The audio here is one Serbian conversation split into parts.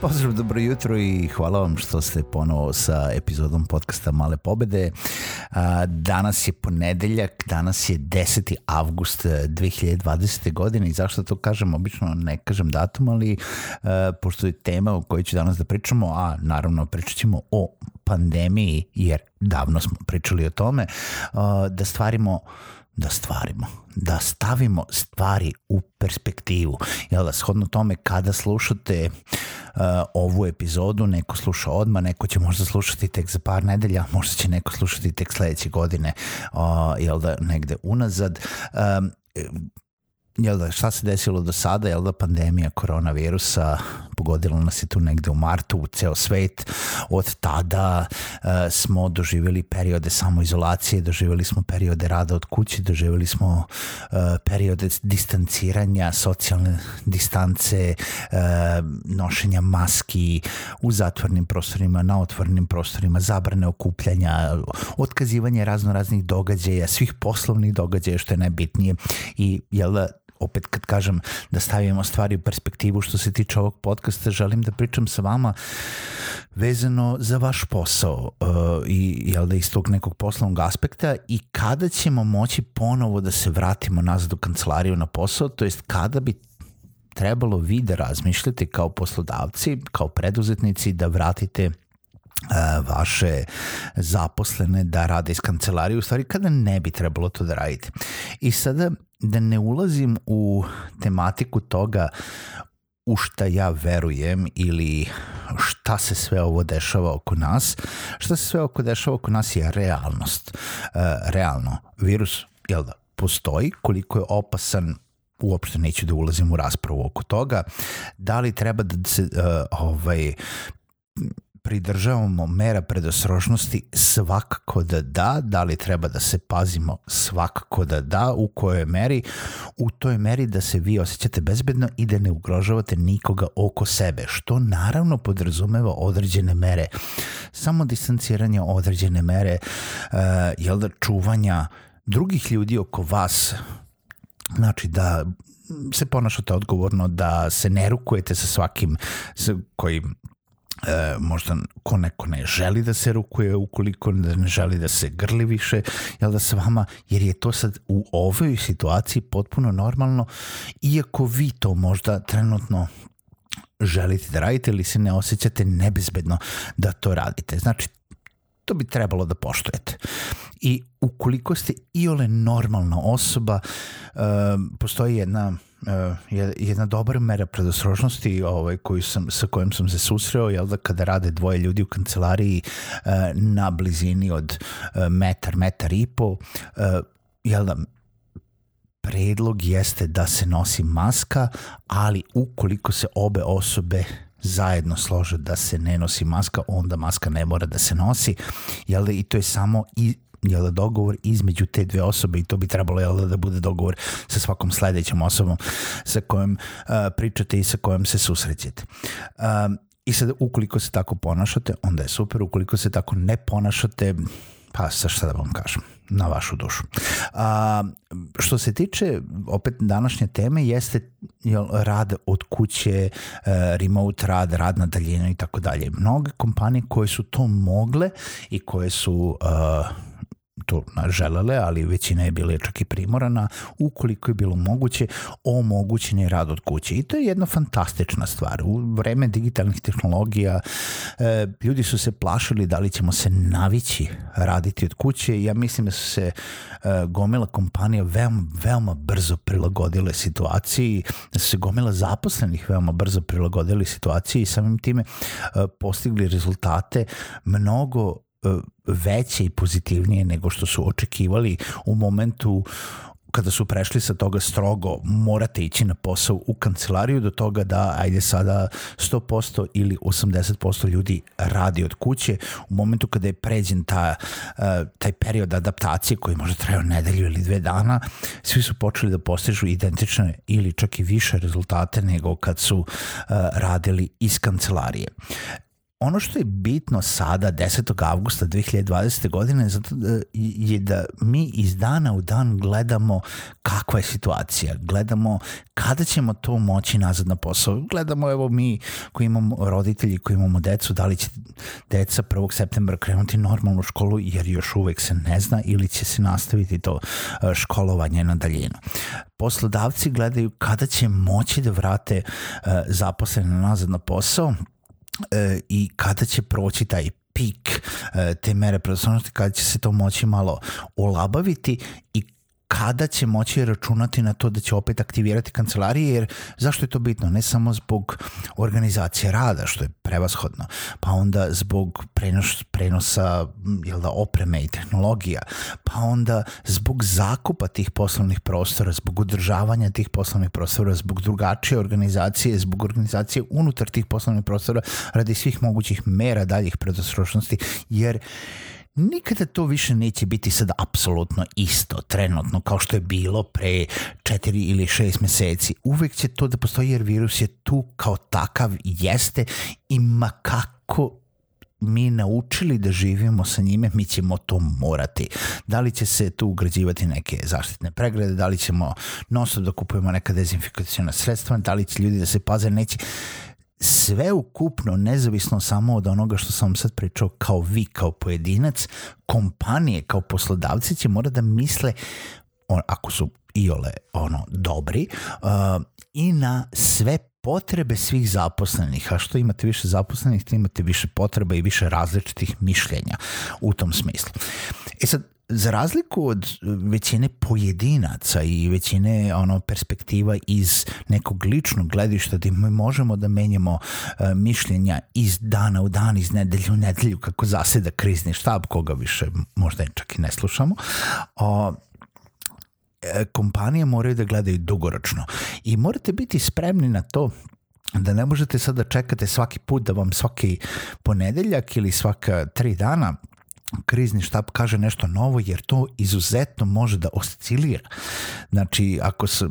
Pozdrav, dobro jutro i hvala vam što ste ponovo sa epizodom podcasta Male pobede. Danas je ponedeljak, danas je 10. avgust 2020. godine i zašto to kažem, obično ne kažem datum, ali pošto je tema o kojoj ću danas da pričamo, a naravno pričat ćemo o pandemiji, jer davno smo pričali o tome, da stvarimo da stvarimo, da stavimo stvari u perspektivu. Jel da, shodno tome kada slušate uh, ovu epizodu, neko sluša odmah, neko će možda slušati tek za par nedelja, možda će neko slušati tek sledeće godine, uh, jel da, negde unazad. Um, jel da, šta se desilo do sada, jel da pandemija koronavirusa pogodila nas je tu negde u martu u ceo svet. Od tada uh, smo doživjeli periode samoizolacije, doživjeli smo periode rada od kuće, doživjeli smo uh, periode distanciranja, socijalne distance, uh, nošenja maski u zatvornim prostorima, na otvornim prostorima, zabrane okupljanja, otkazivanje razno raznih događaja, svih poslovnih događaja što je najbitnije i jel opet kad kažem da stavimo stvari u perspektivu što se tiče ovog podcasta, želim da pričam sa vama vezano za vaš posao uh, i jel da iz tog nekog poslovnog aspekta i kada ćemo moći ponovo da se vratimo nazad u kancelariju na posao, to jest kada bi trebalo vi da razmišljate kao poslodavci, kao preduzetnici da vratite vaše zaposlene da rade iz kancelarije, u stvari kada ne bi trebalo to da radite. I sada da ne ulazim u tematiku toga u šta ja verujem ili šta se sve ovo dešava oko nas, šta se sve oko dešava oko nas je realnost. E, realno, virus, jel da, postoji, koliko je opasan uopšte neću da ulazim u raspravu oko toga, da li treba da se uh, ovaj pridržavamo mera predosrožnosti svakako da da, da li treba da se pazimo svakako da da, u kojoj meri, u toj meri da se vi osjećate bezbedno i da ne ugrožavate nikoga oko sebe, što naravno podrazumeva određene mere, samo distanciranje određene mere, uh, jel da čuvanja drugih ljudi oko vas, znači da se ponašate odgovorno, da se ne rukujete sa svakim koji e, možda ko neko ne želi da se rukuje ukoliko ne želi da se grli više jel da s vama, jer je to sad u ovoj situaciji potpuno normalno iako vi to možda trenutno želite da radite ili se ne osjećate nebezbedno da to radite. Znači, to bi trebalo da poštujete. I ukoliko ste iole normalna osoba, uh, postoji jedna uh, jedna dobra mera predostrožnosti ovaj, koju sam, sa kojom sam se susreo, jel da kada rade dvoje ljudi u kancelariji uh, na blizini od uh, metar, metar i po, uh, jel da predlog jeste da se nosi maska, ali ukoliko se obe osobe zajedno slože da se ne nosi maska, onda maska ne mora da se nosi, jel da, i to je samo i jel da, dogovor između te dve osobe i to bi trebalo jel da, da bude dogovor sa svakom sledećom osobom sa kojom uh, pričate i sa kojom se susrećete. Um, I sad, ukoliko se tako ponašate, onda je super, ukoliko se tako ne ponašate, pa sa šta da vam kažem, na vašu dušu. A, što se tiče opet današnje teme jeste jel, rad od kuće, e, remote rad, rad na daljinu i tako dalje. Mnoge kompanije koje su to mogle i koje su uh, to želele, ali većina je bila čak i primorana, ukoliko je bilo moguće, omogućen je rad od kuće. I to je jedna fantastična stvar. U vreme digitalnih tehnologija e, ljudi su se plašili da li ćemo se navići raditi od kuće. Ja mislim da su se e, gomila kompanija veoma, veoma brzo prilagodile situaciji, da su se gomila zaposlenih veoma brzo prilagodili situaciji i samim time e, postigli rezultate mnogo veće i pozitivnije nego što su očekivali u momentu kada su prešli sa toga strogo morate ići na posao u kancelariju do toga da ajde sada 100% ili 80% ljudi radi od kuće. U momentu kada je pređen ta, uh, taj period adaptacije koji može trajao nedelju ili dve dana svi su počeli da postižu identične ili čak i više rezultate nego kad su uh, radili iz kancelarije ono što je bitno sada, 10. avgusta 2020. godine, zato da, je da mi iz dana u dan gledamo kakva je situacija, gledamo kada ćemo to moći nazad na posao. Gledamo, evo mi koji imamo roditelji, koji imamo decu, da li će deca 1. septembra krenuti normalnu školu, jer još uvek se ne zna, ili će se nastaviti to e, školovanje na daljinu. Poslodavci gledaju kada će moći da vrate uh, zaposlene nazad na posao, e, i kada će proći taj pik e, te mere predoslovnosti, kada će se to moći malo olabaviti i kada će moći računati na to da će opet aktivirati kancelarije, jer zašto je to bitno? Ne samo zbog organizacije rada, što je prevashodno, pa onda zbog prenos, prenosa jel da, opreme i tehnologija, pa onda zbog zakupa tih poslovnih prostora, zbog održavanja tih poslovnih prostora, zbog drugačije organizacije, zbog organizacije unutar tih poslovnih prostora radi svih mogućih mera daljih predostrošnosti, jer nikada to više neće biti sad apsolutno isto trenutno kao što je bilo pre 4 ili 6 meseci. Uvek će to da postoji jer virus je tu kao takav jeste i ma kako mi naučili da živimo sa njime, mi ćemo to morati. Da li će se tu ugrađivati neke zaštitne pregrade, da li ćemo nosto da kupujemo neka dezinfikacijona sredstva, da li će ljudi da se paze, neće sve ukupno, nezavisno samo od onoga što sam sad pričao, kao vi, kao pojedinac, kompanije kao poslodavci će mora da misle, on, ako su iole ono dobri, uh, i na sve potrebe svih zaposlenih, a što imate više zaposlenih, to imate više potreba i više različitih mišljenja u tom smislu. E sad, za razliku od većine pojedinaca i većine ono perspektiva iz nekog ličnog gledišta da mi možemo da menjamo uh, mišljenja iz dana u dan, iz nedelju u nedelju kako zaseda krizni štab koga više možda čak i ne slušamo. O, e, kompanije moraju da gledaju dugoročno i morate biti spremni na to da ne možete sad da čekate svaki put da vam svaki ponedeljak ili svaka tri dana krizni štab kaže nešto novo jer to izuzetno može da oscilira. Znači, ako se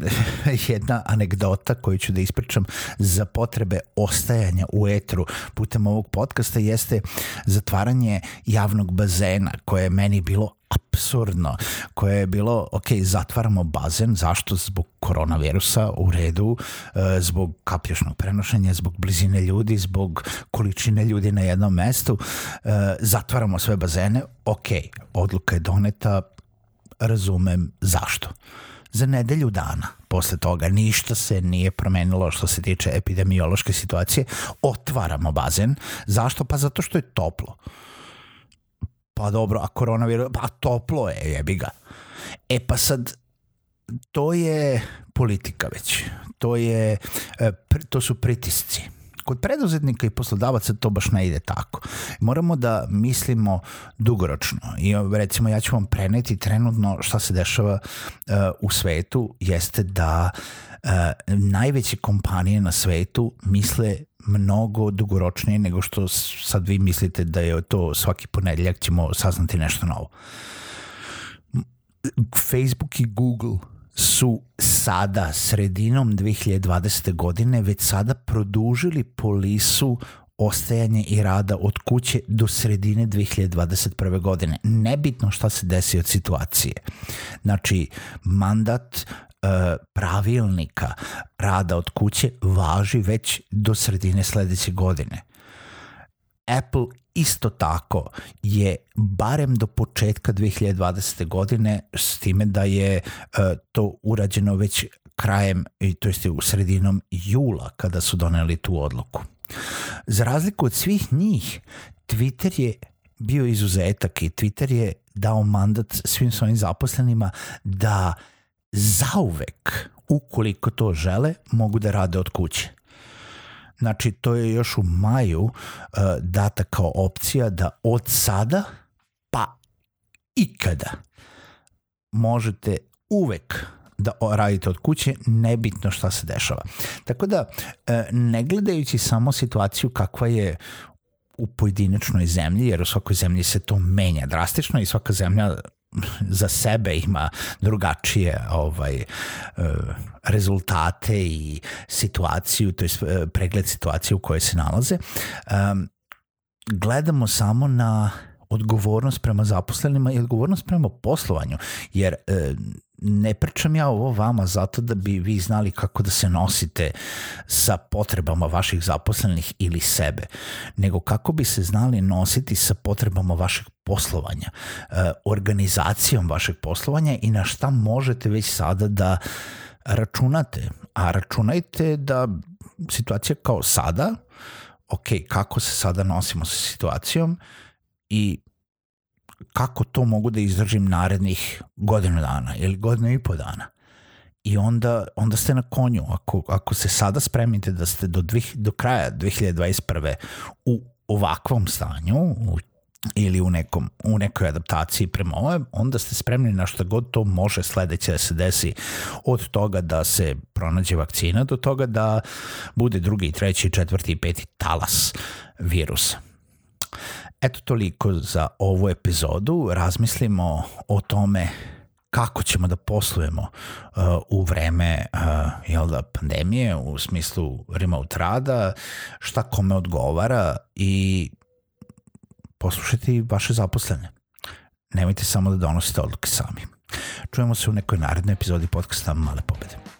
jedna anegdota koju ću da ispričam za potrebe ostajanja u etru putem ovog podcasta jeste zatvaranje javnog bazena koje je meni bilo absurdno, koje je bilo, ok, zatvaramo bazen, zašto? Zbog koronavirusa, u redu, e, zbog kaplješnog prenošenja, zbog blizine ljudi, zbog količine ljudi na jednom mestu, e, zatvaramo sve bazene, ok, odluka je doneta, razumem zašto za nedelju dana posle toga ništa se nije promenilo što se tiče epidemiološke situacije. Otvaramo bazen. Zašto? Pa zato što je toplo. Pa dobro, a koronavirus, pa toplo je, jebi ga. E pa sad, to je politika već. To je, e, to su pritisci kod preduzetnika i poslodavaca to baš ne ide tako. Moramo da mislimo dugoročno i recimo ja ću vam preneti trenutno šta se dešava uh, u svetu jeste da uh, najveće kompanije na svetu misle mnogo dugoročnije nego što sad vi mislite da je to svaki ponedeljak ćemo saznati nešto novo. Facebook i Google su sada, sredinom 2020. godine, već sada produžili polisu ostajanje i rada od kuće do sredine 2021. godine. Nebitno šta se desi od situacije. Znači, mandat pravilnika rada od kuće važi već do sredine sledeće godine Apple isto tako je barem do početka 2020. godine s time da je uh, to urađeno već krajem, to jest u sredinom jula kada su doneli tu odluku. Za razliku od svih njih, Twitter je bio izuzetak i Twitter je dao mandat svim svojim zaposlenima da zauvek, ukoliko to žele, mogu da rade od kuće. Znači, to je još u maju uh, data kao opcija da od sada pa ikada možete uvek da radite od kuće, nebitno šta se dešava. Tako da, e, ne gledajući samo situaciju kakva je u pojedinačnoj zemlji, jer u svakoj zemlji se to menja drastično i svaka zemlja za sebe ima drugačije ovaj e, rezultate i situaciju, to je pregled situacije u kojoj se nalaze. Gledamo samo na odgovornost prema zaposlenima i odgovornost prema poslovanju, jer e, ne pričam ja ovo vama zato da bi vi znali kako da se nosite sa potrebama vaših zaposlenih ili sebe, nego kako bi se znali nositi sa potrebama vašeg poslovanja, e, organizacijom vašeg poslovanja i na šta možete već sada da računate. A računajte da situacija kao sada, ok, kako se sada nosimo sa situacijom i kako to mogu da izdržim narednih godinu dana ili godinu i po dana. I onda, onda ste na konju. Ako, ako se sada spremite da ste do, dvih, do kraja 2021. u ovakvom stanju, u ili u, nekom, u nekoj adaptaciji prema ove, onda ste spremni na što god to može sledeće da se desi od toga da se pronađe vakcina do toga da bude drugi, treći, četvrti i peti talas virusa. Eto toliko za ovu epizodu. Razmislimo o tome kako ćemo da poslujemo uh, u vreme uh, jel da, pandemije u smislu remote rada, šta kome odgovara i poslušajte vaše zaposlene. Nemojte samo da donosite odluke sami. Čujemo se u nekoj narednoj epizodi podcasta Male pobede.